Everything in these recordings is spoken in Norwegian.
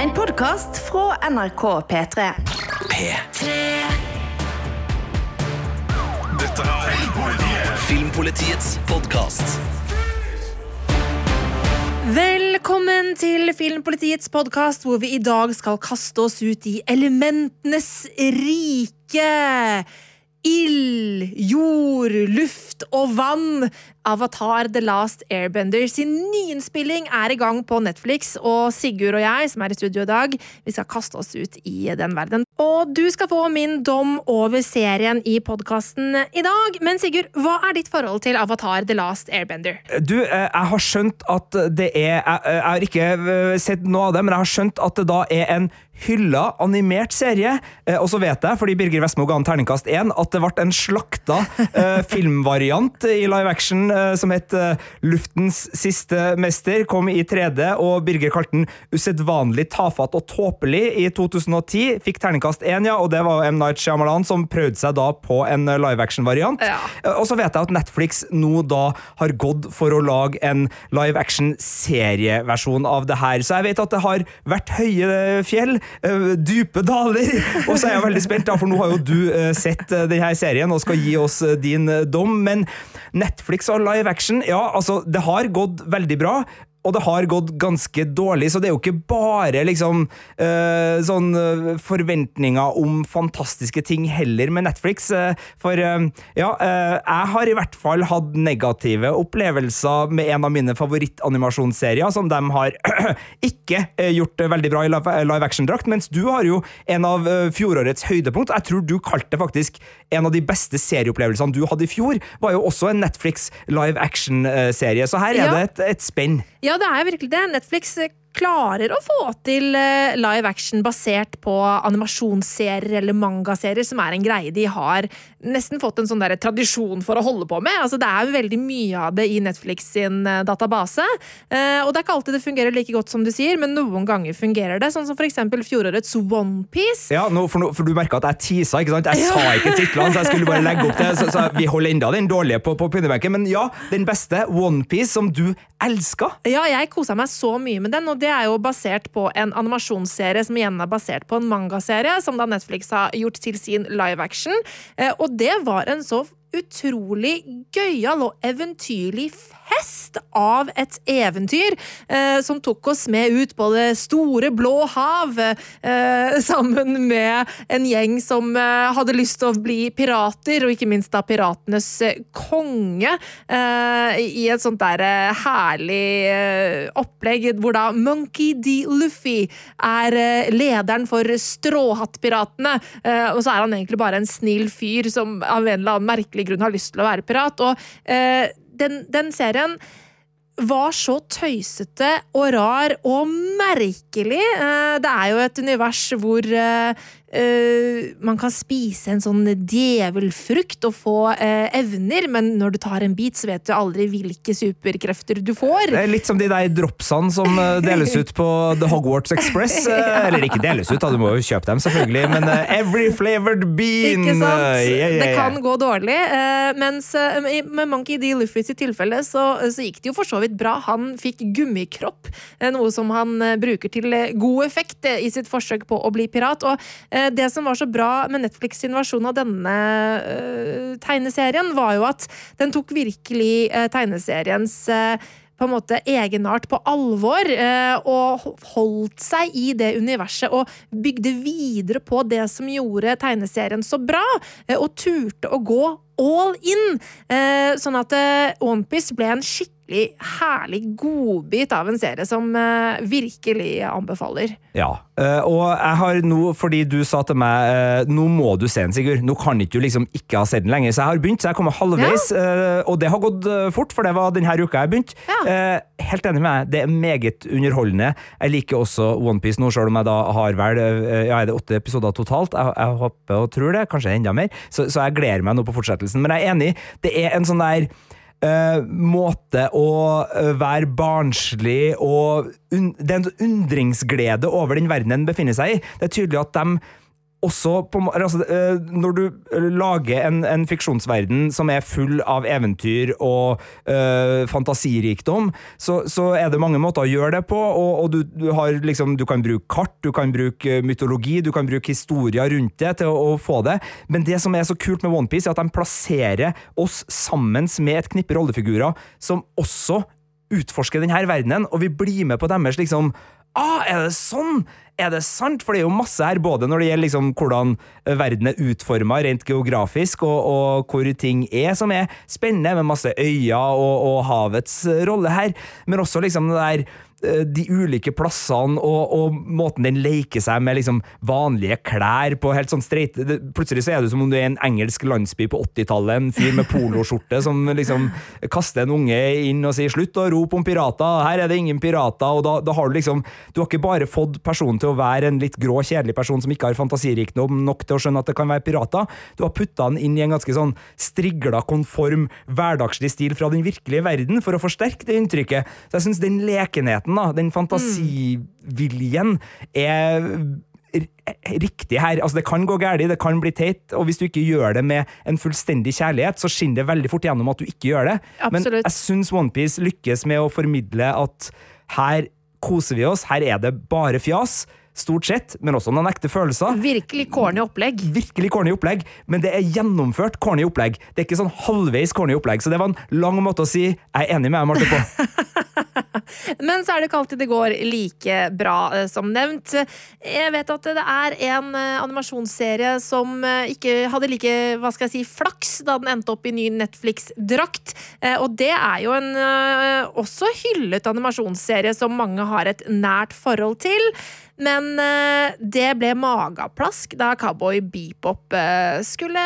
En podkast fra NRK P3. P3. Dette er Filmpolitiets podkast. Velkommen til Filmpolitiets podkast, hvor vi i dag skal kaste oss ut i elementenes rike. Ild, jord, luft og vann. Avatar The Last Airbender sin nyinnspilling er i gang på Netflix, og Sigurd og jeg, som er i studio i dag, vi skal kaste oss ut i den verden. Og du skal få min dom over serien i podkasten i dag. Men Sigurd, hva er ditt forhold til Avatar The Last Airbender? Du, eh, jeg har skjønt at det er Jeg, jeg har ikke eh, sett noe av det, men jeg har skjønt at det da er en hylla animert serie. Eh, og så vet jeg, fordi Birger Vestmo ga en terningkast én, at det ble en slakta eh, filmvariant i live action eh, som het eh, Luftens siste mester. Kom i 3D, og Birger kalte den usedvanlig tafatt og tåpelig i 2010. Fikk terningkast én, ja, og det var M. Night Shyamalan som prøvde seg da på en eh, live action-variant. Ja. Og så vet jeg at Netflix nå da har gått for å lage en live action-serieversjon av det her. Så jeg vet at det har vært høye fjell, dype daler, og så er jeg veldig spent, da, for nå har jo du sett denne serien og skal gi oss din dom. Men Netflix og live action, ja, altså, det har gått veldig bra. Og det har gått ganske dårlig, så det er jo ikke bare liksom øh, sånn eh, forventninger om fantastiske ting heller med Netflix. eh, for øh, ja, øh, jeg har i hvert fall hatt negative opplevelser med en av mine favorittanimasjonsserier, som de har ikke gjort veldig bra i live action-drakt, mens du har jo en av fjorårets høydepunkt. Jeg tror du kalte det faktisk en av de beste serieopplevelsene du hadde i fjor, var jo også en Netflix live action-serie, så her er Ja. det et, et spenn. Ja, det er virkelig det. Netflix eh, klarer å få til eh, live action basert på animasjonsserier eller mangaserier, som er en greie de har nesten fått en sånn der tradisjon for å holde på med. Altså, det er jo veldig mye av det i Netflix sin eh, database. Eh, og det er ikke alltid det fungerer like godt som du sier, men noen ganger fungerer det. Sånn som for eksempel fjorårets Onepiece. Ja, nå, for, nå, for du merka at jeg tisa, ikke sant? Jeg sa ikke titlene, så jeg skulle bare legge opp det. Så, så vi holder enda den dårlige på, på pinnebenken. Men ja, den beste, Onepiece, som du elska. Ja, jeg kosa meg så mye med den, og det er jo basert på en animasjonsserie som igjen er basert på en mangaserie, som da Netflix har gjort til sin live action. Eh, Og det var en så utrolig gøyal og eventyrlig fest av et eventyr eh, som tok oss med ut på det store, blå hav, eh, sammen med en gjeng som eh, hadde lyst til å bli pirater, og ikke minst da piratenes eh, konge, eh, i et sånt der eh, herlig opplegg hvor da Monkey D. Luffy er lederen for Stråhattpiratene, og så er han egentlig bare en snill fyr som av en eller annen merkelig grunn har lyst til å være pirat. Og eh, den, den serien var så tøysete og rar og merkelig. Eh, Det er jo et univers hvor eh, eh, man kan spise en sånn djevelfrukt og få uh, evner, men når du tar en bit, så vet du aldri hvilke superkrefter du får. Det er litt som de der dropsene som eh, deles ut på The Hogwarts Express. ja. Eller ikke deles ut, da, du må jo kjøpe dem, selvfølgelig. Men uh, Every Flavored Bean! Ikke sant? Yeah, yeah, yeah, Det kan gå dårlig. mens med Monkey D. Luffy sitt tilfelle så, så gikk det jo for så vidt bra. Han fikk gummikropp, noe som han bruker til god effekt i sitt forsøk på å bli pirat. Og det som var så bra med Netflix sin av denne eh, tegneserien, var jo at den tok virkelig eh, tegneseriens eh, på en måte egenart på alvor, eh, og holdt seg i det universet og bygde videre på det som gjorde tegneserien så bra, eh, og turte å gå all in. Eh, sånn at eh, Onepiece ble en skikkelig herlig godbit av en serie som eh, virkelig anbefaler. Ja, eh, og jeg har nå, fordi du sa til meg eh, nå må du se den, Sigurd. Nå kan ikke du liksom ikke ha sett den lenger. Så jeg har begynt, så jeg kommer halvveis, eh, og det har gått fort, for det var denne uka jeg begynte. Ja. Helt enig med deg, det er meget underholdende. Jeg liker også Onepiece nå, selv om jeg da har vel ja, er det åtte episoder totalt. Jeg, jeg håper og tror det, kanskje enda mer. Så, så jeg gleder meg nå på fortsettelsen. Men jeg er enig, det er en sånn der eh, måte å eh, være barnslig og Det er en sånn undringsglede over den verdenen den befinner seg i. Det er tydelig at de også på, altså, eh, Når du eh, lager en, en fiksjonsverden som er full av eventyr og eh, fantasirikdom, så, så er det mange måter å gjøre det på. Og, og du, du, har liksom, du kan bruke kart, du kan bruke mytologi, du kan bruke historier rundt det til å, å få det. Men det som er så kult med OnePiece, er at de plasserer oss sammen med et knippe rollefigurer som også utforsker denne verdenen, og vi blir med på deres liksom Ah, er det sånn? Er det sant? For det er jo masse her, både når det gjelder liksom hvordan verden er utforma rent geografisk, og, og hvor ting er, som er spennende, med masse øyer og, og havets rolle her, men også liksom det der de ulike plassene og, og måten den leker seg med liksom vanlige klær på helt sånn streit. Plutselig så er det som om du er en engelsk landsby på 80-tallet, en fyr med poloskjorte som liksom kaster en unge inn og sier 'slutt å rope om pirater', her er det ingen pirater, og da, da har du liksom Du har ikke bare fått personen til å være en litt grå, kjedelig person som ikke har fantasirikdom nok til å skjønne at det kan være pirater, du har putta den inn i en ganske sånn strigla, konform, hverdagslig stil fra den virkelige verden for å forsterke det inntrykket. Så jeg syns den lekenheten, da, den fantasiviljen, er riktig her. Altså, det kan gå galt, det kan bli teit, og hvis du ikke gjør det med en fullstendig kjærlighet, så skinner det veldig fort gjennom at du ikke gjør det. Men Absolutt. jeg syns OnePiece lykkes med å formidle at her koser vi oss, her er det bare fjas, stort sett, men også noen ekte følelser. Virkelig corny opplegg. Virkelig corny opplegg, men det er gjennomført corny opplegg. Det er ikke sånn halvveis corny opplegg, så det var en lang måte å si jeg er enig med deg, Marte, på. Men så er det ikke alltid det går like bra, eh, som nevnt. Jeg vet at det er en eh, animasjonsserie som eh, ikke hadde like hva skal jeg si, flaks da den endte opp i ny Netflix-drakt. Og det er jo en også hyllet animasjonsserie som mange har et nært forhold til. Men eh, det ble mageplask da Cowboy Beepop eh, skulle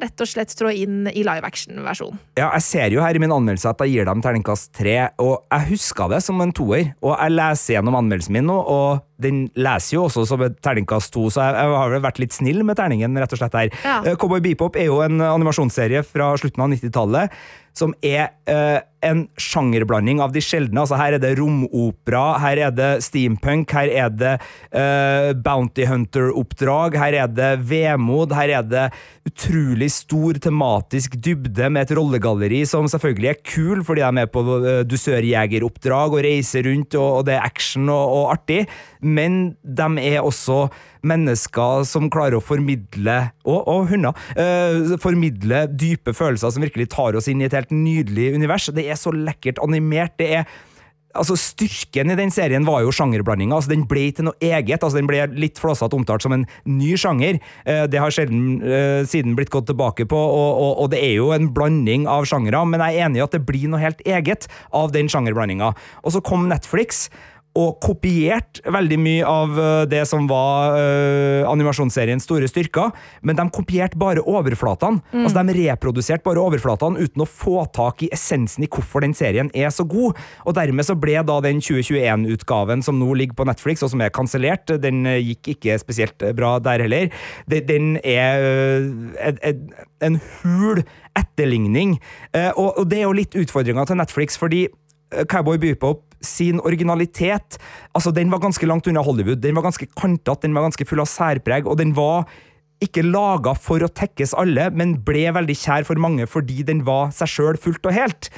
rett og slett trå inn i live action-versjonen. Ja, jeg ser jo her i min anmeldelse at jeg gir dem terningkast tre, og jeg huska det som en toer. Og jeg leser gjennom anmeldelsen min nå, og den leser jo også som et terningkast to, så jeg, jeg har vel vært litt snill med terningen, rett og slett her. Ja. Eh, Cowboy Beepop er jo en animasjonsserie fra slutten av 90-tallet. Som er uh, en sjangerblanding av de sjeldne. Altså Her er det romopera, her er det steampunk, her er det uh, Bounty Hunter-oppdrag, her er det vemod, her er det utrolig stor tematisk dybde med et rollegalleri som selvfølgelig er kul, fordi de er med på uh, dusørjegeroppdrag og reiser rundt, og, og det er action og, og artig, men de er også mennesker som klarer å formidle, og, og hunder, eh, formidle dype følelser som virkelig tar oss inn i et helt nydelig univers. Det er så lekkert animert. det er Altså Styrken i den serien var jo sjangerblandinga. Altså, den ble til noe eget. altså Den ble litt flåsete omtalt som en ny sjanger. Eh, det har sjelden eh, siden blitt gått tilbake på, og, og, og det er jo en blanding av sjangere, men jeg er enig i at det blir noe helt eget av den sjangerblandinga. Og så kom Netflix. Og kopiert veldig mye av eh, det som var uh, animasjonsseriens store styrker, men de kopierte bare overflatene. Altså De reproduserte bare overflatene uten å få tak i essensen i hvorfor den serien er så god. Og dermed så ble da den 2021-utgaven som nå ligger på Netflix, og som er kansellert, den eh, gikk ikke spesielt bra der heller. Den er en, hul etterligning. Og, det er jo litt utfordringa til Netflix, fordi Cowboy Bebop sin originalitet altså Den var ganske langt unna Hollywood. Den var ganske kantete, den var ganske full av særpreg, og den var ikke laga for å tekkes alle, men ble veldig kjær for mange fordi den var seg sjøl fullt og helt.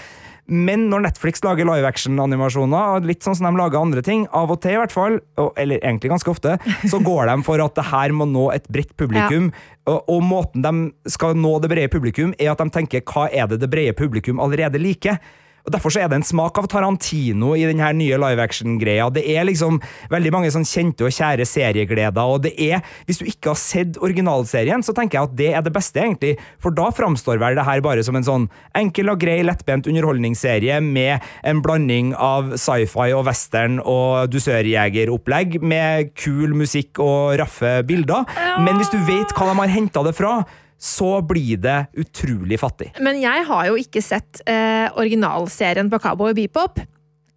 Men når Netflix lager live action-animasjoner, litt sånn som de lager andre ting, av og til i hvert fall, eller egentlig ganske ofte, så går de for at det her må nå et bredt publikum. Og, og måten de skal nå det brede publikum, er at de tenker hva er det det brede publikum allerede liker? Og Derfor så er det en smak av Tarantino i denne nye live action-greia. Det er liksom veldig mange sånn kjente og kjære seriegleder, og det er Hvis du ikke har sett originalserien, så tenker jeg at det er det beste, egentlig. For da framstår vel det her bare som en sånn enkel og grei, lettbent underholdningsserie med en blanding av sci-fi og western og dusørjegeropplegg med kul musikk og raffe bilder. Men hvis du vet hva de har henta det fra, så blir det utrolig fattig. Men jeg har jo ikke sett eh, originalserien på Cowboy Bebop,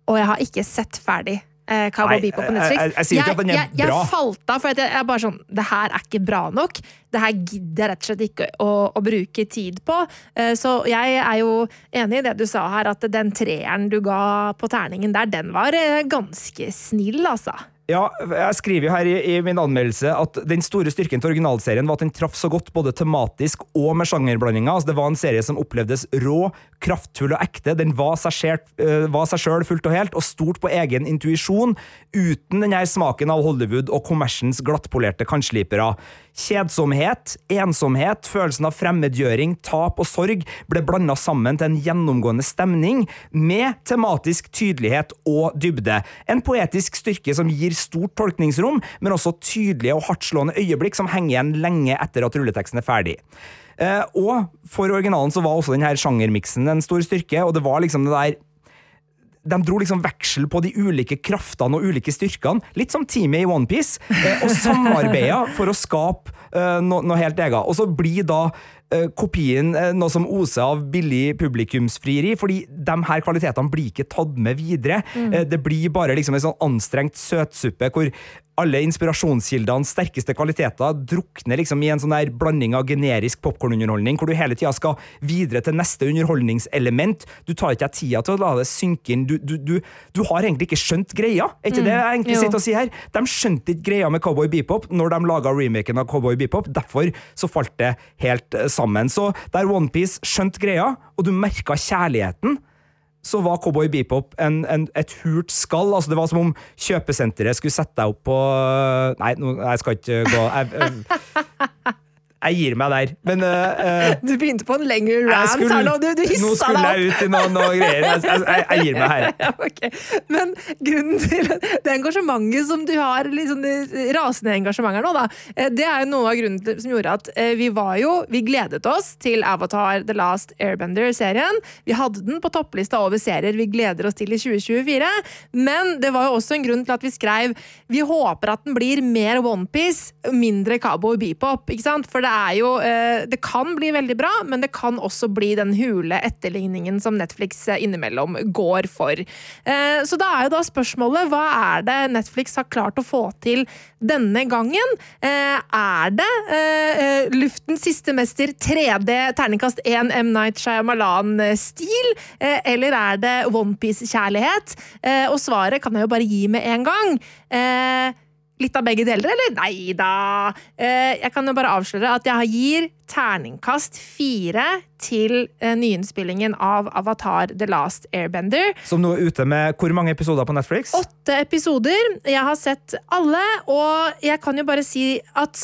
og jeg har ikke sett ferdig eh, Cowboy Bebop på jeg- Netflix. jeg- jeg sier ikke at den er jeg, jeg, bra. Jeg falt av, for at jeg, jeg bare sånn Det her er ikke bra nok. Det her gidder jeg rett og slett ikke å, å bruke tid på. Eh, så jeg er jo enig i det du sa her, at den treeren du ga på terningen der, den var eh, ganske snill, altså. Ja, jeg skriver jo her i, i min anmeldelse at den store styrken til originalserien var at den traff så godt både tematisk og med sjangerblandinga. Altså, det var en serie som opplevdes rå, kraftfull og ekte. Den var seg øh, sjøl fullt og helt, og stort på egen intuisjon, uten den her smaken av Hollywood og kommersens glattpolerte kantslipere. Kjedsomhet, ensomhet, følelsen av fremmedgjøring, tap og sorg ble blanda sammen til en gjennomgående stemning med tematisk tydelighet og dybde. En poetisk styrke som gir stort tolkningsrom, men også tydelige og hardtslående øyeblikk som henger igjen lenge etter at rulleteksten er ferdig. Eh, og for originalen så var også denne sjangermiksen en stor styrke, og det var liksom det der de dro liksom veksel på de ulike kraftene og ulike styrkene, litt som teamet i OnePiece, eh, og samarbeida for å skape eh, no, noe helt eget. Og så blir da kopien eh, noe som oser av billig publikumsfrieri, fordi de her kvalitetene blir ikke tatt med videre. Mm. det blir bare liksom en sånn anstrengt søtsuppe hvor alle inspirasjonskildenes sterkeste kvaliteter drukner liksom i en sånn der blanding av generisk popkornunderholdning, hvor du hele tida skal videre til neste underholdningselement. Du tar ikke deg tida til å la det synke inn. Du, du, du, du har egentlig ikke skjønt greia. Er ikke det jeg egentlig jo. sitter og sier her? De skjønte ikke greia med Cowboy Bebop når de laga remaken av Cowboy Bebop. Derfor så falt det helt eh, sammen. Så der OnePiece skjønte greia, og du merka kjærligheten, så var Cowboy Bebop en, en, et hult skall. Altså, det var som om kjøpesenteret skulle sette deg opp på Nei, nå, jeg skal ikke gå Jeg, jeg, jeg gir meg der. Men eh, eh, Du begynte på en lengre rant her nå. Du, du nå skulle jeg ut i noen, noe greier. Jeg, jeg, jeg, jeg gir meg her. Ja, okay. Men grunnen til det engasjementet som du har, liksom det rasende engasjementet her nå, da, eh, det er jo noe av grunnen til, som gjorde at eh, vi var jo Vi gledet oss til Avatar The Last Airbender-serien. Vi hadde den på topplista over serier vi gleder oss til i 2024. Men det var jo også en grunn til at vi skrev Vi håper at den blir mer Onepiece, mindre Cowboy Bebop. Ikke sant? For det er jo eh, Det kan bli veldig bra, men det kan også bli den hule etterligningen som Netflix eh, innimellom går for. Eh, Så da er jo da spørsmålet hva er det Netflix har klart å få til denne gangen? Er det Luftens siste mester 3D terningkast 1 M. Night Shyamalan-stil? Eller er det Onepiece-kjærlighet? Og svaret kan jeg jo bare gi med en gang. Litt av begge deler, eller? Nei da. Eh, Jeg kan jo bare avsløre at jeg gir terningkast fire til eh, nyinnspillingen av Avatar The Last Airbender. Som nå er ute med hvor mange episoder på Netflix? Åtte episoder. Jeg har sett alle, og jeg kan jo bare si at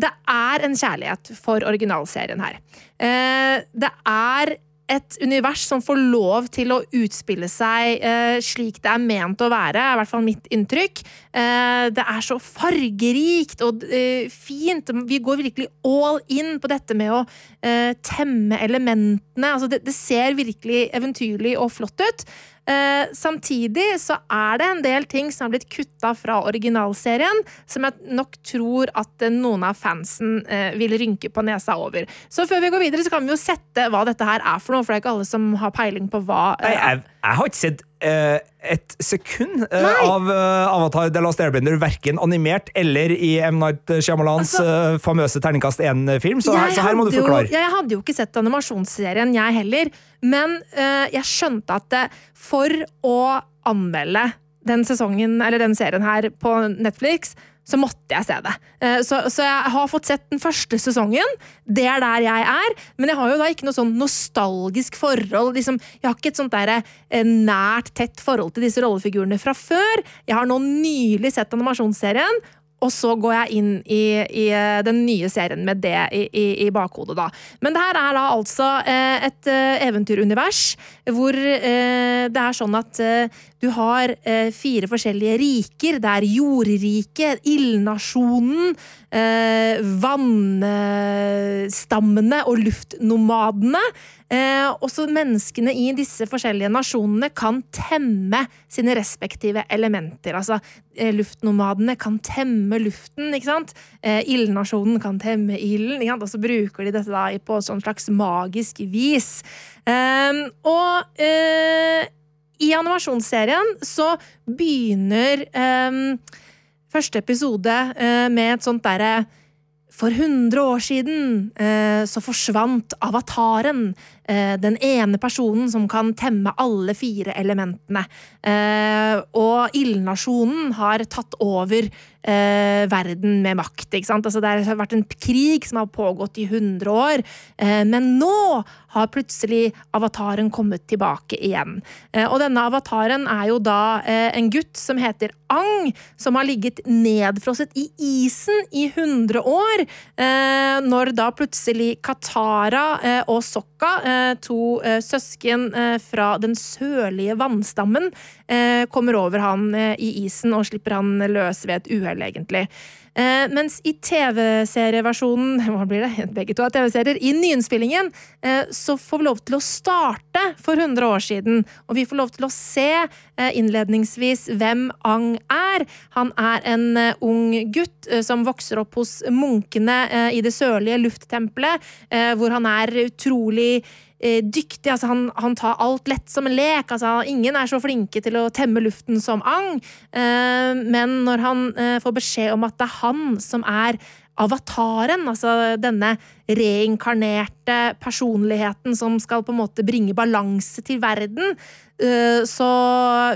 det er en kjærlighet for originalserien her. Eh, Det er et univers som får lov til å utspille seg eh, slik det er ment å være, i hvert fall mitt inntrykk. Eh, det er så fargerikt og eh, fint. Vi går virkelig all in på dette med å eh, temme elementene. Altså, det, det ser virkelig eventyrlig og flott ut. Eh, samtidig så er det en del ting som har blitt kutta fra originalserien, som jeg nok tror at eh, noen av fansen eh, vil rynke på nesa over. Så før vi går videre, så kan vi jo sette hva dette her er for noe, for det er ikke alle som har peiling på hva Nei, eh, jeg, jeg har ikke sett et sekund eh, Nei. av eh, Avatar The Last Airbender, verken animert eller i M. Night Shyamalans eh, famøse terningkast 1-film, så, Altså- så her må du forklare. jo- jeg hadde jo ikke sett animasjonsserien, jeg heller. Men uh, jeg skjønte at det, for å anmelde den sesongen, eller den serien her på Netflix, så måtte jeg se det. Eh, så, så jeg har fått sett den første sesongen. Det er der jeg er. Men jeg har jo da ikke noe sånn nostalgisk forhold. Liksom, jeg har ikke et sånt der, eh, nært, tett forhold til disse rollefigurene fra før. Jeg har nå nylig sett animasjonsserien. Og så går jeg inn i, i eh, den nye serien med det i, i, i bakhodet, da. Men det her er da altså eh, et eh, eventyrunivers hvor eh, det er sånn at eh, du har eh, fire forskjellige riker. Det er jordriket, ildnasjonen, vannstammene og luftnomadene. Eh, også menneskene i disse forskjellige nasjonene kan temme sine respektive elementer. Altså, eh, luftnomadene kan temme luften, ikke sant? Eh, ildnasjonen kan temme ilden. Og så bruker de dette da på sånn slags magisk vis. Eh, og eh, i animasjonsserien så begynner eh, første episode med et sånt derre for 100 år siden eh, så forsvant avataren. Eh, den ene personen som kan temme alle fire elementene. Eh, og ildnasjonen har tatt over eh, verden med makt. ikke? Altså, det har vært en krig som har pågått i 100 år, men nå har plutselig avataren kommet tilbake igjen. Og denne avataren er jo da en gutt som heter Ang, som har ligget nedfrosset i isen i 100 år, når da plutselig Katara og Sokka, to eh, søsken eh, fra den sørlige vannstammen, eh, kommer over han eh, i isen og slipper han løs ved et uhell, egentlig. Eh, mens i TV-serieversjonen Hva blir det? Begge to er TV-serier. I nyinnspillingen eh, så får vi lov til å starte for 100 år siden. Og vi får lov til å se eh, innledningsvis hvem Ang er. Han er en eh, ung gutt eh, som vokser opp hos munkene eh, i det sørlige lufttempelet, eh, hvor han er utrolig eh, dyktig. Altså, han, han tar alt lett som en lek. Altså, ingen er så flinke til å temme luften som Ang. Eh, men når han eh, får beskjed om at det er han som er avataren, altså denne reinkarnerte personligheten som skal på en måte bringe balanse til verden, eh, så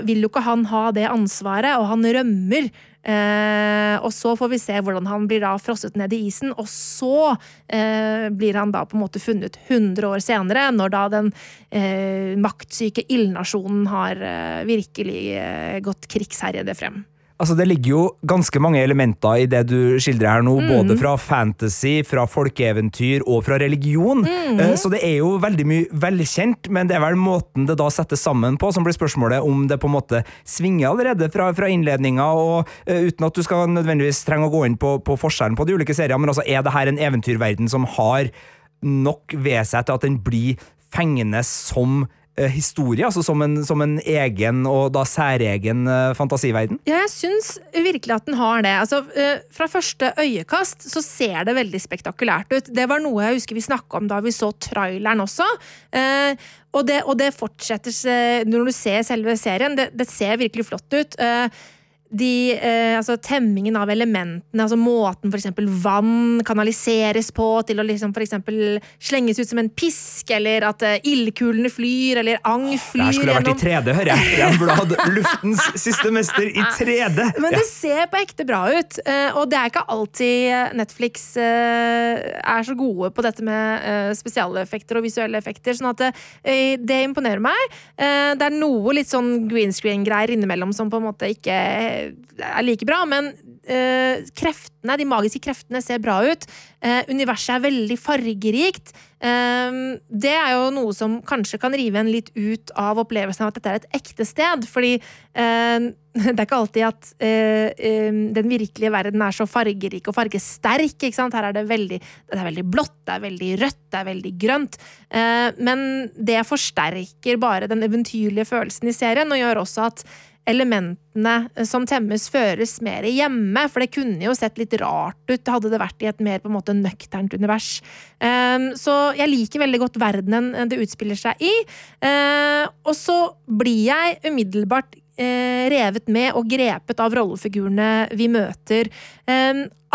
vil jo ikke han ha det ansvaret, og han rømmer. Eh, og så får vi se hvordan han blir da frosset ned i isen, og så eh, blir han da på en måte funnet 100 år senere, når da den eh, maktsyke ildnasjonen har eh, virkelig eh, gått krigsherjede frem. Altså, Det ligger jo ganske mange elementer i det du skildrer her nå, både fra fantasy, fra folkeeventyr og fra religion. Mm. Så det er jo veldig mye velkjent, men det er vel måten det da settes sammen på som blir spørsmålet om det på en måte svinger allerede fra, fra innledninga, og uh, uten at du skal nødvendigvis trenge å gå inn på, på forskjellen på de ulike seriene, men altså, er det her en eventyrverden som har nok ved seg til at den blir fengende som eh, historie, altså som en, som en egen og da særegen eh, fantasiverden? Ja, jeg syns virkelig at den har det. Altså, eh, fra første øyekast så ser det veldig spektakulært ut. Det var noe jeg husker vi snakka om da vi så traileren også. Eh, og, det, og det fortsetter når du ser selve serien. Det, det ser virkelig flott ut. De, eh, altså Temmingen av elementene, altså måten eksempel vann kanaliseres på til å liksom eksempel slenges ut som en pisk, eller at eh, ildkulene flyr, eller ang Det flyr her skulle vært i gjennom 3D, hører jeg. De luftens siste mester i 3D! Men det ser på ekte bra ut, eh, og det er ikke alltid Netflix eh, er så gode på dette med eh, spesialeffekter og visuelle effekter, sånn at det imponerer meg. Det er noe litt sånn green screen-greier innimellom som på en måte ikke er like bra, men eh, kreftene, de magiske kreftene ser bra ut. Eh, universet er veldig fargerikt. Eh, det er jo noe som kanskje kan rive en litt ut av opplevelsen av at dette er et ekte sted, fordi eh, det er ikke alltid at eh, eh, den virkelige verden er så fargerik og fargesterk. ikke sant? Her er det veldig, det er veldig blått, det er veldig rødt, det er veldig grønt. Eh, men det forsterker bare den eventyrlige følelsen i serien, og gjør også at elementene som temmes, føres mer hjemme. For det kunne jo sett litt rart ut hadde det vært i et mer på en måte nøkternt univers. Um, så jeg liker veldig godt verdenen det utspiller seg i. Uh, og så blir jeg umiddelbart eh, revet med og grepet av rollefigurene vi møter.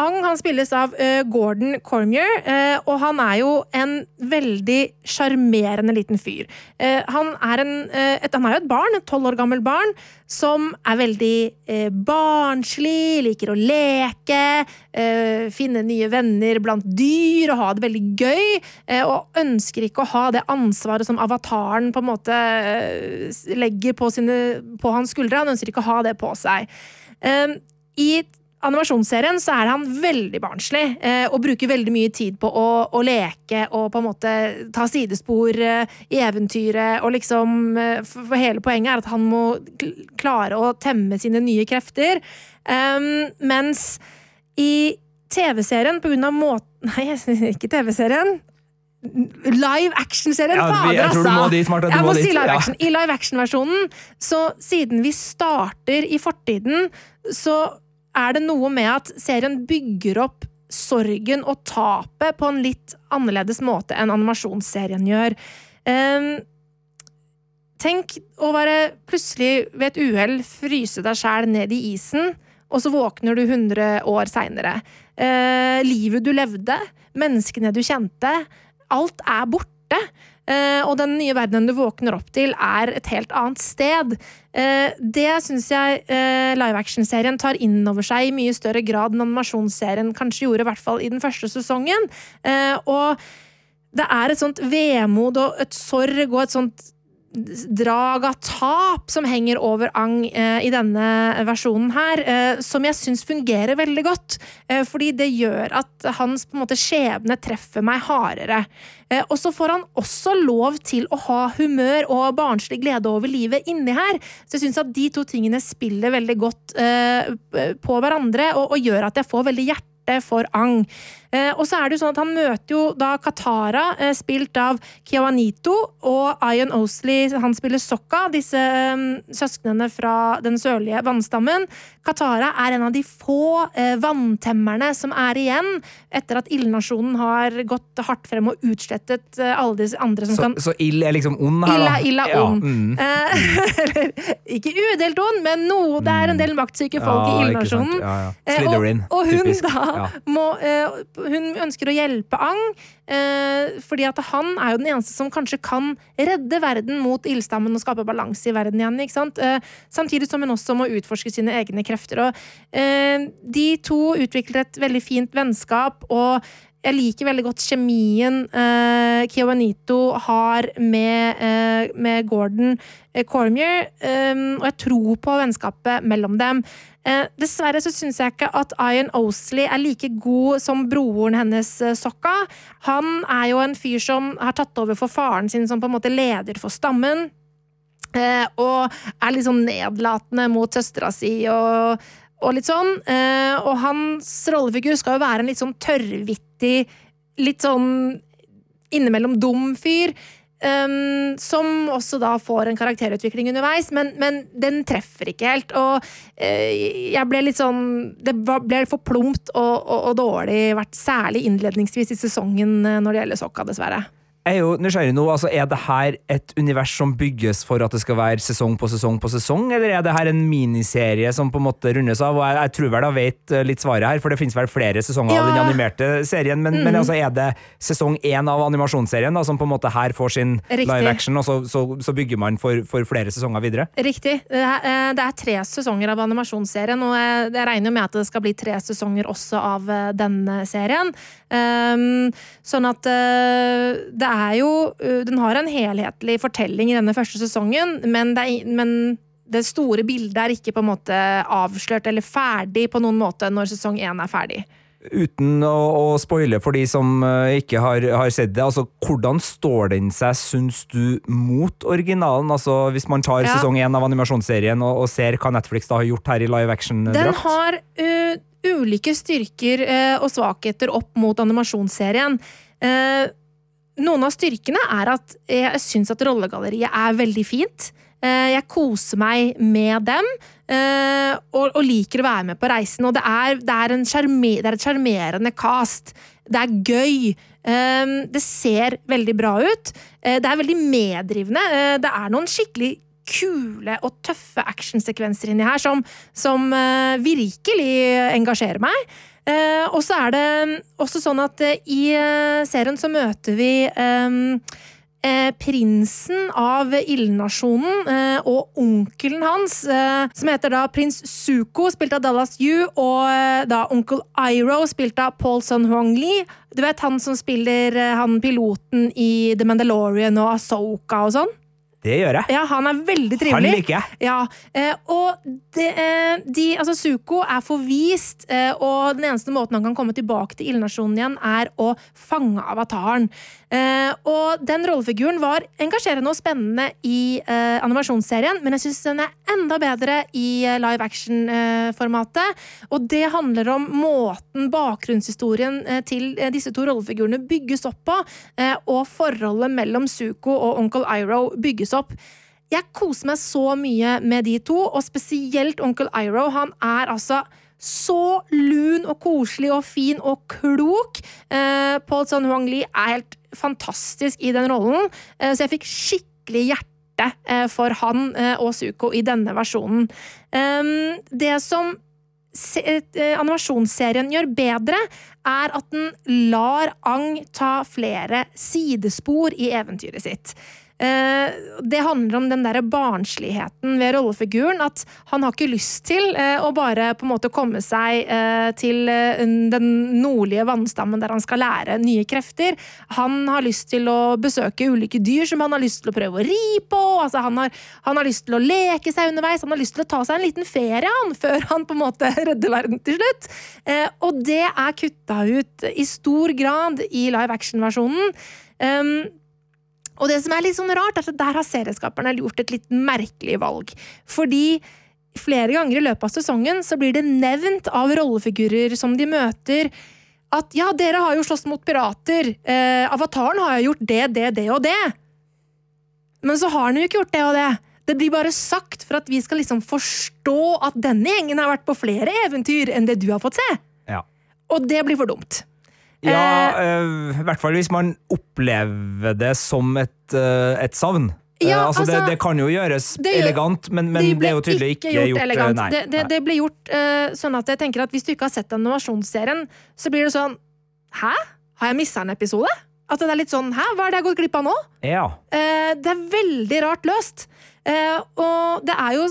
Ang han spilles av uh, Gordon Cormier, uh, og han er jo en veldig sjarmerende liten fyr. Uh, han, er en, et, han er jo et barn, et tolv år gammel barn, som er veldig barnslig, liker å leke, finne nye venner blant dyr og ha det veldig gøy, og ønsker ikke å ha det ansvaret som avataren på en måte legger på, sine, på hans skuldre. Han ønsker ikke å ha det på seg. I animasjonsserien så er han veldig barnslig eh, og bruker veldig mye tid på å, å leke og på en måte ta sidespor eh, i eventyret. Og liksom, eh, for, for hele poenget er at han må klare å temme sine nye krefter. Mens i TV-serien, på grunn av måten Nei, ikke TV-serien. Live action-serien! Ja, fader, jeg altså! må dit, Martha, Jeg må må si live action. ja. I live action-versjonen, så siden vi starter i fortiden, så er det noe med at serien bygger opp sorgen og tapet på en litt annerledes måte enn animasjonsserien gjør. Um, tenk å være plutselig ved et uhell fryse deg sjæl ned i isen, og så våkner du 100 år seinere. livet du levde, menneskene du kjente, alt er borte. Eh, og den nye verdenen du våkner opp til, er et helt annet sted. Eh, det syns jeg eh, live action-serien tar inn over seg i mye større grad enn animasjonsserien kanskje gjorde, i hvert fall i den første sesongen. Og det er et sånt vemod og et sorg og et sånt drag av tap som henger over Ang eh, i denne versjonen her, eh, som jeg syns fungerer veldig godt. Eh, fordi det gjør at hans på en måte skjebne treffer meg hardere. Og så får han også lov til å ha humør og barnslig glede over livet inni her. Så jeg syns at de to tingene spiller veldig godt på hverandre, og gjør at jeg får veldig hjerte for Ang. Eh, og så er det jo sånn at Han møter jo da Katara, eh, spilt av Kiawanito, og Ion Osley, han spiller Sokka, disse eh, søsknene fra den sørlige vannstammen. Katara er en av de få vanntemmerne som er igjen, etter at ildnasjonen har gått hardt frem og utslettet alle de andre som Så, kan så ild er liksom ond her, da? Ild er, ond. Ja, mm. Ikke udelt ond, men noe. Det er en del maktsyke folk Ja, i ildnasjonen. Ja, og, og hun typisk. da må Hun ønsker å hjelpe Ang, eh, fordi at han er jo den eneste som kanskje kan redde verden mot ildstammen og skape balanse i verden igjen. ikke sant? Eh, samtidig som hun også må utforske sine egne krefter. Og, eh, de to utvikler et veldig fint vennskap, og jeg liker veldig godt kjemien eh, Kiawanito har med, eh, med Gordon eh, Cormier, eh, og jeg tror på vennskapet mellom dem. Eh, dessverre så syns jeg ikke at Ian Osley er like god som broren hennes, eh, Sokka. Han er jo en fyr som har tatt over for faren sin som på en måte leder for stammen. Eh, og er litt sånn nedlatende mot søstera si og, og litt sånn. Og hans rollefigur skal jo være en litt sånn tørrvittig, litt sånn innimellom dum fyr. Um, som også da får en karakterutvikling underveis, men, men den treffer ikke helt. Og uh, jeg ble litt sånn Det ble for plumpt og, og, og dårlig, vært særlig innledningsvis i sesongen eh, når det gjelder Sokka, dessverre. Jeg er jo nysgjerrig nå, altså Er det her et univers som bygges for at det skal være sesong på sesong på sesong, eller er det her en miniserie som på en måte rundes av? Og jeg, jeg tror vel jeg vet eh, litt svaret her, for det finnes vel flere sesonger Ja. av den animerte serien, men, men altså er det sesong én av animasjonsserien da, som på en måte her får sin Riktig. live action, og så, så, så bygger man for, for flere sesonger videre? Riktig. Det er, eh, det er tre sesonger av animasjonsserien, og jeg, jeg regner med at det skal bli tre sesonger også av eh, denne serien. Um, sånn at eh, det er jo eh, Den har en helhetlig fortelling i denne første sesongen, men det, er, men det store bildet er ikke på en måte avslørt eller ferdig på noen måte når sesong én er ferdig. Uten å, å spoile for de som eh, ikke har, har sett det, altså hvordan står den seg, syns du, mot originalen? Altså Hvis man tar Ja. sesong én av animasjonsserien og, og ser hva Netflix da har gjort her i live action-drakt? har uh, ulike styrker uh, og svakheter opp mot animasjonsserien. Uh, noen av styrkene er at jeg syns at rollegalleriet er veldig fint. Uh, jeg koser meg med dem. uh, og, og liker å være med på reisen. Og det er, det er, sjarme- det er et sjarmerende cast. Det er gøy. Um, det ser veldig bra ut. Det er veldig meddrivende. Det er noen skikkelig kule og tøffe actionsekvenser inni her som, som eh, virkelig engasjerer meg. Eh, og så er det også sånn at eh, i eh, serien så møter vi eh, eh, prinsen av ildnasjonen eh, og onkelen hans, som heter da prins Suko, spilt av Dallas Yu, og da onkel Iro, spilt av Paul Son Huang Lee. Du vet han som spiller han piloten i The Mandalorian og Asoka og sånn? Det gjør jeg. Ja, han er veldig trivelig. Han liker jeg. Ja, eh, og det, eh, de, altså Suko er forvist, eh, og den eneste måten han kan komme tilbake til ildnasjonen igjen, er å fange avataren. Eh, og den rollefiguren var engasjerende og spennende i eh, animasjonsserien, men jeg syns den er enda bedre i eh, live action-formatet. og det handler om måten bakgrunnshistorien til disse to rollefigurene bygges opp på, og forholdet mellom Suko og onkel Iro bygges opp. Jeg koser meg så mye med de to, og spesielt onkel Iro. Han er altså så lun og koselig og fin og klok. Eh, Paul Sun Huang Lee er helt fantastisk i den rollen, eh, så jeg fikk skikkelig hjerte eh, for han eh, og Suko i denne versjonen. Det som animasjonsserien gjør bedre, er at den lar Ang ta flere sidespor i eventyret sitt. Eh, det handler om den der barnsligheten ved rollefiguren. At han har ikke lyst til eh, å bare på en måte komme seg eh, til den nordlige vannstammen der han skal lære nye krefter. Han har lyst til å besøke ulike dyr som han har lyst til å prøve å ri på. Altså, han, har, han har lyst til å leke seg underveis, han har lyst til å ta seg en liten ferie han, før han på en måte redder verden til slutt. Og det er kutta ut i stor grad i live action-versjonen. Um, og det som er litt sånn rart, er at der har serieskaperne gjort et litt merkelig valg. Fordi flere ganger i løpet av sesongen så blir det nevnt av rollefigurer som de møter, at ja, dere har jo slåss mot pirater. Eh, avataren har jo gjort det, det, det og det. Men så har han jo ikke gjort det og det. Det blir bare sagt for at vi skal liksom forstå at denne gjengen har vært på flere eventyr enn det du har fått se. Ja. Og det blir for dumt. Ja, eh, i hvert fall hvis man opplever det som et, eh, et savn. Eh, Ja, altså, det, altså, det kan jo gjøres det elegant, men, men det ble jo tydelig ikke gjort, eh, elegant. Nei, det, det, det ble gjort uh, sånn at jeg tenker at hvis du ikke har sett animasjonsserien, så blir det sånn Hæ? Har jeg missa en episode? At det er litt sånn Hæ, hva er det jeg har gått glipp av nå? Ja. Uh, det er veldig rart løst. Uh, og det er jo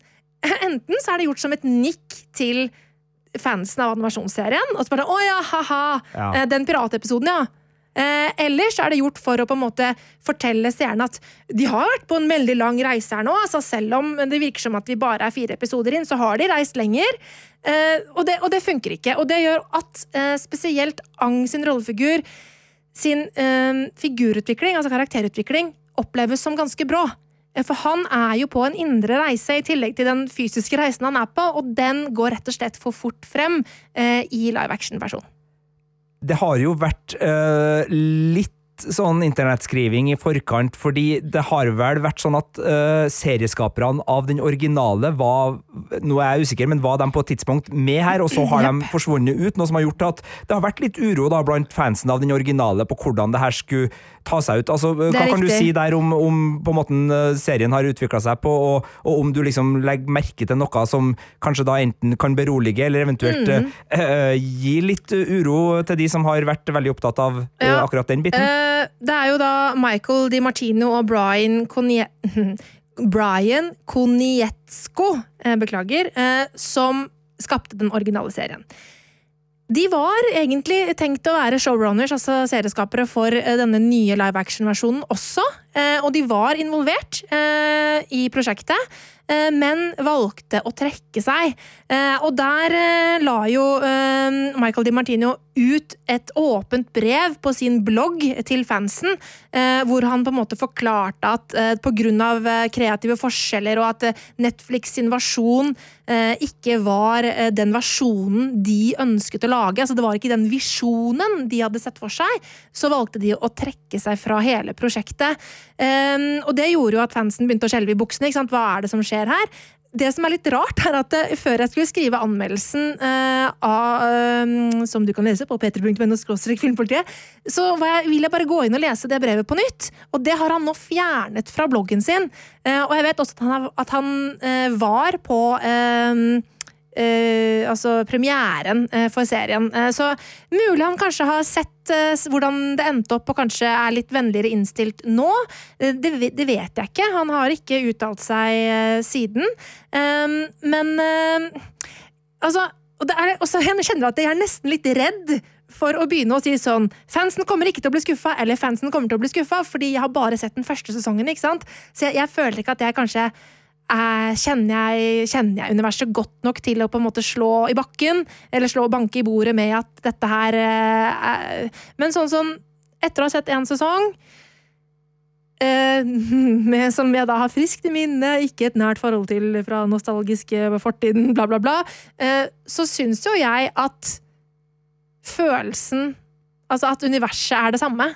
Enten så er det gjort som et nikk til fansen av animasjonsserien, og så bare Å ja, ha-ha, Ja. eh, den piratepisoden, ja. Eh, ellers er det gjort for å på en måte fortelle seerne at de har vært på en veldig lang reise her nå. altså Selv om det virker som at vi bare er fire episoder inn, så har de reist lenger. Eh, og, det, og det funker ikke. Og det gjør at eh, spesielt Ang sin rollefigur sin eh, figurutvikling, altså karakterutvikling, oppleves som ganske brå. For han er jo på en indre reise i tillegg til den fysiske reisen han er på, og den går rett og slett for fort frem eh, i live action-versjonen. Det har jo vært eh, litt sånn internettskriving i forkant, fordi det har vel vært sånn at uh, serieskaperne av den originale var Nå er jeg usikker, men var de på et tidspunkt med her, og så har de forsvunnet ut? Noe som har gjort at det har vært litt uro da blant fansen av den originale på hvordan det her skulle ta seg ut. Altså, hva er kan du si der om, om på måten eh, serien har utvikla seg på, og, og om du liksom legger merke til noe som kanskje da enten kan berolige, eller eventuelt Mm. eh, uh, gi litt uro til de som har vært veldig opptatt av uh, akkurat den biten? Eh, det er jo da Michael Di Martino og Brian Konie... Brian Konietzko, eh, beklager, eh, som skapte den originale serien. De var egentlig tenkt å være showrunners, altså serieskapere, for eh, denne nye live action-versjonen også. Og de var involvert i prosjektet, men valgte å trekke seg. Eh, Og der eh, la jo eh, Michael Di Martino ut et åpent brev på sin blogg til fansen, eh, hvor han på en måte forklarte at pga. eh, kreative forskjeller og at eh, Netflix sin versjon eh, ikke var eh, den versjonen de ønsket å lage, altså det var ikke den visjonen de hadde sett for seg, så valgte de å trekke seg fra hele prosjektet. Eh, og det gjorde jo at fansen begynte å skjelve i buksene. ikke sant? Hva er det som skjer her? Det som er litt rart, er at eh, før jeg skulle skrive anmeldelsen eh, av, eh, som du kan lese på p3.no filmpolitiet, så jeg, vil jeg bare gå inn og lese det brevet på nytt. Og det har han nå fjernet fra bloggen sin. Eh, og jeg vet også at han, at han eh, var på eh, altså premieren uh, for serien. Uh, så mulig han kanskje har sett hvordan det endte opp, og kanskje er litt vennligere innstilt nå. Det, det vet jeg ikke. Han har ikke uttalt seg siden. Um, men altså og er, også, Jeg kjenner at jeg er nesten litt redd for å begynne å si sånn Fansen kommer ikke til å bli skuffa, eller fansen kommer til å bli skuffa, fordi jeg har bare sett den første sesongen. ikke sant? Så jeg, jeg føler ikke at jeg kanskje kjenner, jeg, kjenner jeg universet godt nok til å på en måte slå i bakken, eller slå og banke i bordet med at dette her eh, er Men sånn som etter å ha sett én sesong eh, med, som jeg da har friskt i minne, ikke et nært forhold til fra nostalgiske fortiden, bla, bla, bla, eh, så syns jo jeg at følelsen Altså at universet er det samme.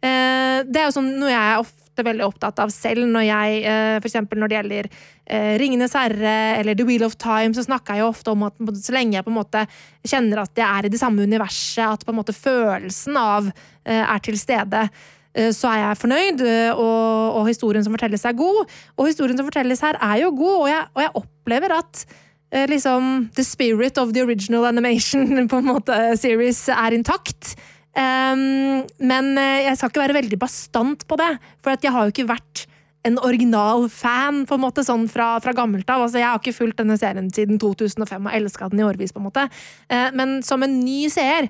Det er jo sånn noe jeg er veldig opptatt av selv, når jeg f.eks. for eksempel når det gjelder eh, Ringenes herre eller The Wheel of Time, så snakker jeg jo ofte om at så lenge jeg på en måte kjenner at jeg er i det samme universet, at på en måte følelsen av eh, er til stede, eh, så er jeg fornøyd, eh, og, og historien som fortelles er god. Og historien som fortelles her er jo god, og jeg, og jeg opplever at eh, liksom the spirit of the original animation på en måte series er intakt. Um, men eh, jeg skal ikke være veldig bastant på det, for jeg har jo ikke vært en original fan på en måte, sånn fra, fra gammelt av. Altså, jeg har ikke fulgt denne serien siden 2005 og elska den i årevis. på en måte. Uh, men som en ny seer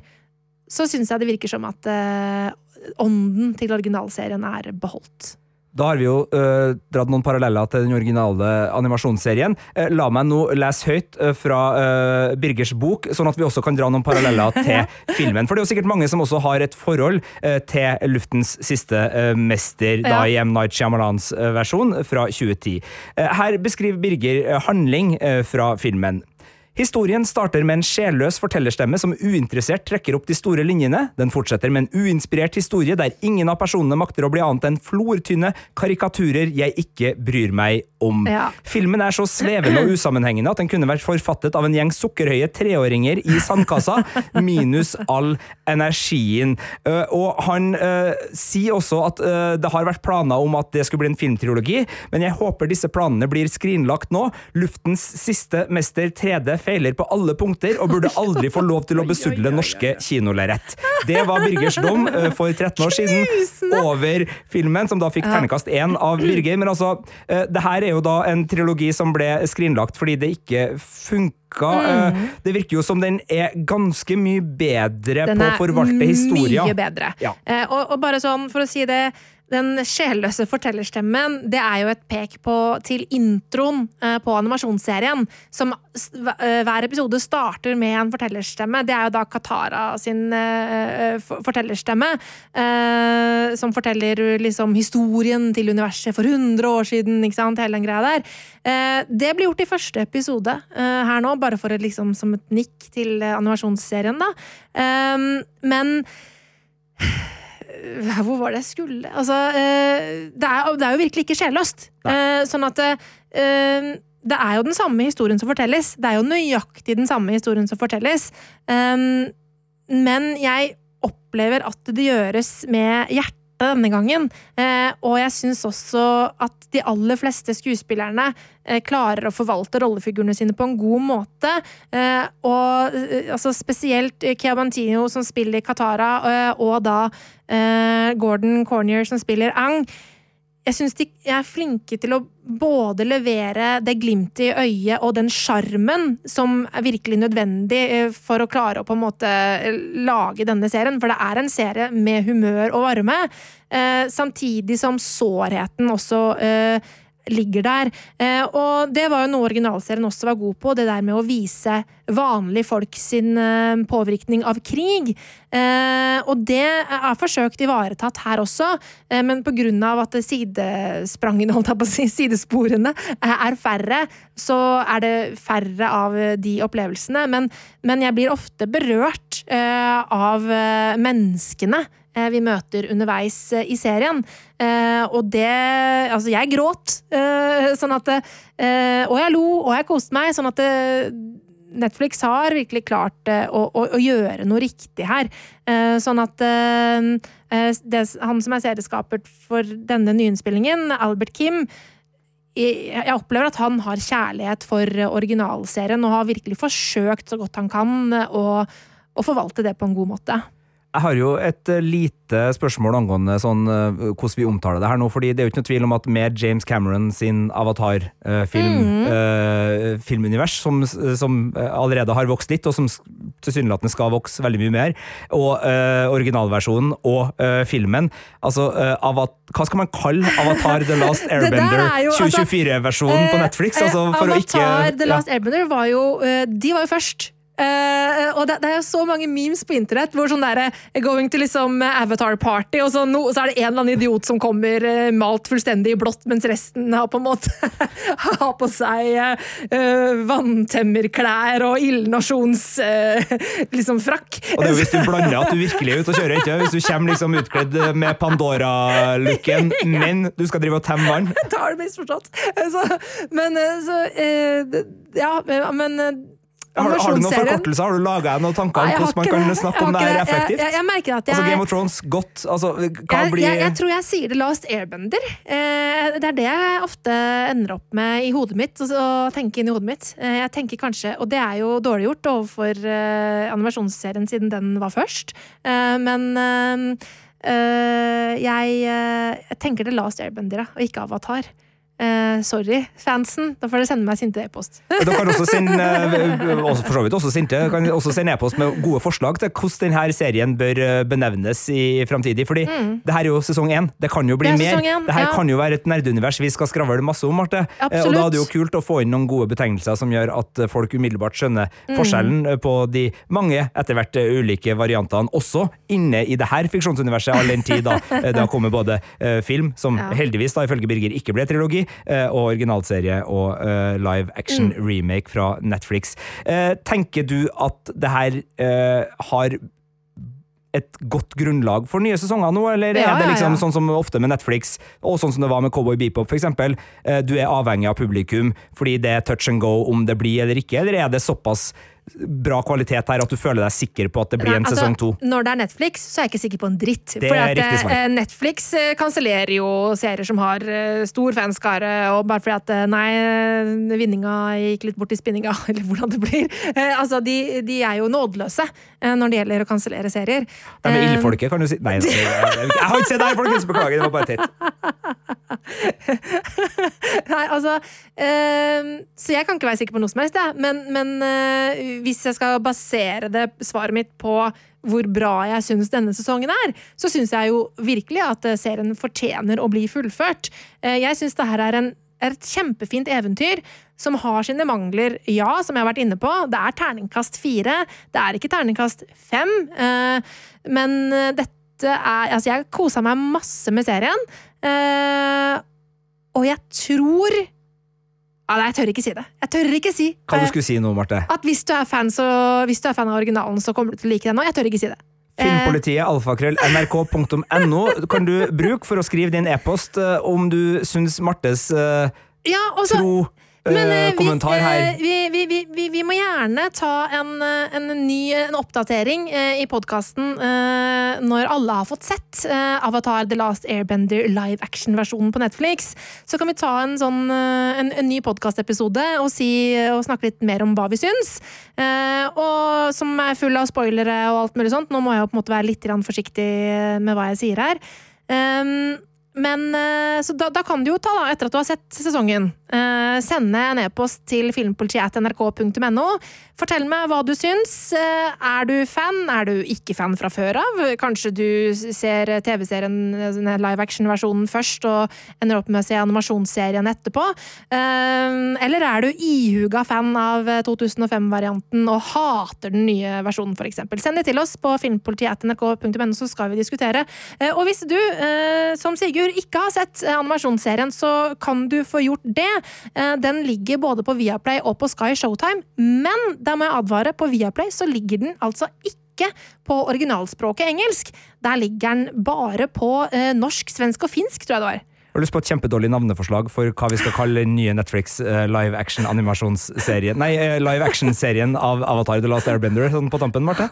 så syns jeg det virker som at uh, ånden til originalserien er beholdt. Da har vi jo uh, dratt noen paralleller til den originale animasjonsserien. Uh, la meg nå lese høyt uh, fra Birgers bok, sånn at vi også kan dra noen paralleller til filmen. For det er jo sikkert mange som også har et forhold til Luftens siste mester, da i M. Night Shyamalans versjon fra 2010. Eh, her beskriver Birger handling fra filmen. Historien starter med en sjelløs fortellerstemme som uinteressert trekker opp de store linjene. Den fortsetter med en uinspirert historie der ingen av personene makter å bli annet enn flortynne karikaturer jeg ikke bryr meg om. Ja. Filmen er så svevende og usammenhengende at den kunne vært forfattet av en gjeng sukkerhøye treåringer i sandkassa, minus all energien. Eh, og han uh, sier også at uh, det har vært planer om at det skulle bli en filmtriologi, men jeg håper disse planene blir skrinlagt nå. Luftens siste mester 3D feiler på alle punkter og burde aldri få lov til å besudle norske kinolerret. Det var Birgers dom eh, for 13 år siden over filmen, som da fikk ternekast én av Birger. Men altså, eh, det her er jo da en trilogi som ble skrinlagt fordi det ikke funka. Mm. Det virker jo som den er ganske mye bedre Den på å er forvalte historier. mye bedre. Ja. Eh, og, og bare sånn, for å si det den sjelløse fortellerstemmen det er jo et pek på, til introen eh, på animasjonsserien. Som eh, Hver episode starter med en fortellerstemme. Det er jo da Katara sin eh, fortellerstemme. som forteller liksom historien til universet for 100 år siden. ikke sant, hele den greia der. Det blir gjort i første episode her nå, bare for et, liksom, som et nikk til animasjonsserien. da. Men hvor var det jeg skulle? Altså, eh, det, er, det er jo virkelig ikke sjelløst. Eh, sånn at eh, det er jo den samme historien som fortelles. Det er jo nøyaktig den samme historien som fortelles. Men jeg opplever at det gjøres med hjertet denne gangen. Eh, og jeg syns også at de aller fleste skuespillerne eh, klarer å forvalte rollefigurene sine på en god måte. Eh, og altså spesielt Kea Bantino som spiller Katara, og da Gordon Cornier som spiller Ang jeg syns de er flinke til å både levere det glimtet i øyet og den sjarmen som er virkelig nødvendig eh, for å klare å på en måte eh, lage denne serien. For det er en serie med humør og varme, eh, samtidig som sårheten også ligger der. Eh, og det var jo noe originalserien også var god på, det der med å vise vanlige folk sin eh, påvirkning av krig. Eh, og det er forsøkt ivaretatt her også, men av at sidesprangene, holdt jeg på å si, sidesporene er færre, så er det færre av de opplevelsene. Men, men jeg blir ofte berørt av menneskene vi møter underveis eh, i serien. Eh, og det Altså, jeg gråt, eh, sånn at eh, Og jeg lo, og jeg koste meg, sånn at eh, Netflix har virkelig klart eh, å, å, å gjøre noe riktig her. Eh, sånn at eh, eh, det, han som er serieskaper for denne nyinnspillingen, Albert Kim, jeg opplever at han har kjærlighet for originalserien og har virkelig forsøkt så godt han kan eh, å, å forvalte det på en god måte. Jeg har jo et eh, lite spørsmål angående sånn, eh, hvordan vi omtaler det her nå. fordi det er jo ikke noe tvil om at med James Cameron sin Avatar-film, Mhm. filmunivers, som, som eh, allerede har vokst litt, og som tilsynelatende skal vokse veldig mye mer, og uh, originalversjonen og uh, filmen altså, eh, Hva skal man kalle Avatar The Last Airbender 2024-versjonen altså, 2024-versjonen på Eh, Netflix? eh, Altså, for å ikke Avatar The ja. Last Airbender var jo eh, De var jo først. Eh, og det, det er jo så mange memes på internett hvor sånn derre Going to liksom Avatar Party, og så, no, så er det en eller annen idiot som kommer uh, malt fullstendig i blått, mens resten har på en måte har på seg uh, vanntemmerklær og ildnasjons eh, liksom frakk. Og det er jo hvis du blander at du virkelig er ute og kjører, ikke? Hvis du kommer liksom utkledd med Pandora-looken, men du skal drive og temme vann. Da har du misforstått. Så, men eh, så eh, Ja, men eh, Har, har du noen forkortelser? Har du laga noen tanker om hvordan man kan det. snakke om det her effektivt? Jeg, jeg, jeg merker at jeg Altså Game of Thrones, godt altså, Hva jeg, blir jeg, tror jeg sier The Last Airbender. Eh, det er det jeg ofte ender opp med i hodet mitt. Og, og tenke inn i hodet mitt. Eh, jeg tenker kanskje, Og det er jo dårlig gjort overfor eh, animasjonsserien siden den var først. Eh, men eh, eh, jeg, tenker The Last Airbender, og ikke Avatar. Eh, sorry, fansen. Da får dere sende meg sinte e-post. Dere kan også sende eh, også for så vidt også sinte, kan også sende e-post med gode forslag til hvordan denne serien bør eh, benevnes i framtidig. Fordi det her er jo sesong én. Det kan jo bli Mm. Det er mer. én, det her ja. kan jo være et nerdeunivers vi skal skravle masse om, Marte. Absolutt. Og da er det jo kult å få inn noen gode betegnelser som gjør at folk umiddelbart skjønner Mm. forskjellen på de mange etter hvert ulike variantene, også inne i det her fiksjonsuniverset, all den tid da det har kommet både film, som Ja. heldigvis da ifølge Birger ikke ble trilogi, og originalserie og eh, live action Mm. remake fra Netflix. Eh, tenker du at det her eh, har et godt grunnlag for nye sesonger nå, eller Ja, er det liksom ja. sånn som ofte med Netflix, og sånn som det var med Cowboy Beepop eh, du er avhengig av publikum fordi det er touch and go om det blir eller ikke, eller er det såpass bra kvalitet her at du føler deg sikker på at det blir Nei, en altså, sesong to? Når det er Netflix, så er jeg ikke sikker på en dritt. Det For at, eh, Netflix eh, kansellerer jo serier som har eh, stor fanskare, og bare fordi at nei, vinninga gikk litt bort i spinninga, eller hvordan det blir. Altså, de, de er jo nådeløse når det gjelder å kansellere serier. Det er med ildfolket, kan du si. Nei, jeg har ikke sett det her, folkens! Beklager, det var bare teit. Nei, altså øh, Så jeg kan ikke være sikker på noe som helst, jeg. Men, men øh, hvis jeg skal basere det svaret mitt på hvor bra jeg syns denne sesongen er, så syns jeg jo virkelig at eh, serien fortjener å bli fullført. Eh, jeg syns det her er, er et kjempefint eventyr som har sine mangler, ja, som jeg har vært inne på. Det er terningkast fire, det er ikke terningkast fem. men eh, dette er Altså, jeg kosa meg masse med serien. Uh, og jeg tror ja, Nei, jeg tør ikke si det. Jeg tør ikke si Hva du eh, skulle si nå, Marte? at hvis du, er fan, så, hvis du er fan av originalen, så kommer du til å like den. nå. jeg tør ikke si det. Filmpolitiet, alfakrøll, nrk.no kan du bruke for å skrive din e-post eh, om du syns Martes uh, Ja, også, tro eh, men eh, kommentar her eh, vi, vi, vi, vi, må gjerne ta en, eh, en ny en oppdatering eh, i podkasten når alle har fått sett eh, Avatar The Last Airbender live action-versjonen på Netflix. Så kan vi ta en, sånn, eh, en, en ny podkastepisode og, si, og snakke litt mer om hva vi syns. Eh, og som er full av spoilere og alt mulig sånt. Nå må jeg jo på en måte være litt forsiktig med hva jeg sier her. Um, men eh, Så da, da kan du jo ta, da, etter at du har sett sesongen, eh, sende en e-post til filmpolitiet.nrk.no. Fortell meg hva du syns. Uh, Er du fan? Er du ikke fan fra før av? Kanskje du ser TV-serien, live action-versjonen først, og ender opp med å se animasjonsserien etterpå? Uh, Eller er du ihuga fan av 2005-varianten og hater den nye versjonen, f.eks.? Send det til oss på filmpolitiet.nrk.no, så skal vi diskutere. Og hvis du, som Sigurd, ikke har sett animasjonsserien, så kan du få gjort det. Eh, Den ligger både på Viaplay og på Sky Showtime, men der må jeg advare, på Viaplay så ligger den altså ikke på originalspråket engelsk. Der ligger den bare på eh, norsk, svensk og finsk, tror jeg det var. Jeg Har lyst på et kjempedårlig navneforslag for hva vi skal kalle den nye Netflix eh, live action animasjonsserien Nei, eh, live action-serien av Avatar The Last Airbender, sånn på tampen, Marte?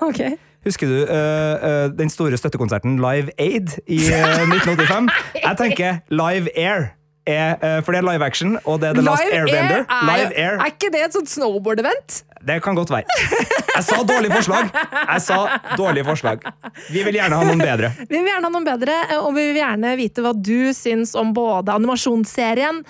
Husker du uh, uh, den store støttekonserten Live Aid i uh, 1985? Jeg tenker Live Air. Er, eh, for det er live action, og det er The Last Airbender. er, Live Air. er ikke det et sånt snowboard-event? Det kan godt være. Jeg sa dårlig forslag! Jeg sa dårlig forslag. Vi vil gjerne ha noen bedre. Vi vil gjerne ha noen bedre, og vi vil gjerne vite hva du syns om både animasjonsserien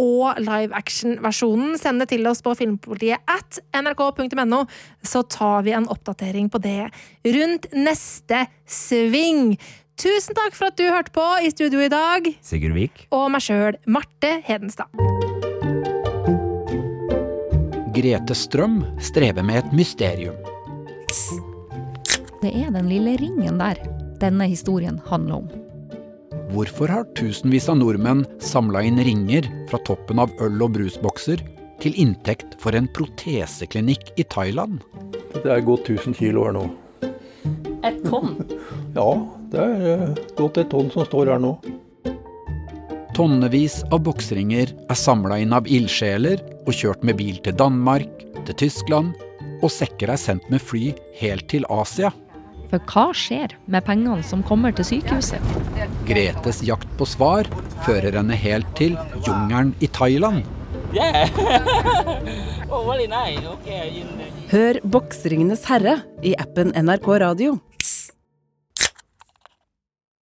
og live action-versjonen. Send det til oss på filmpolitiet at nrk.no, så tar vi en oppdatering på det rundt neste sving. Tusen takk for at du hørte på i studio i dag, Sigurd Vik. og meg sjøl, Marte Hedenstad. Grete Strøm strever med et mysterium. Det er den lille ringen der denne historien handler om. Hvorfor har tusenvis av nordmenn samla inn ringer fra toppen av øl- og brusbokser til inntekt for en proteseklinikk i Thailand? Det er gått 1000 kilo her nå. Et tonn? Ja, det er godt et tonn som står her nå. Tonnevis av boksringer er samla inn av ildsjeler og kjørt med bil til Danmark, til Tyskland og sekker er sendt med fly helt til Asia. For hva skjer med pengene som kommer til sykehuset? Gretes jakt på svar fører henne helt til jungelen i Thailand. Hør Boksringenes herre i appen NRK Radio.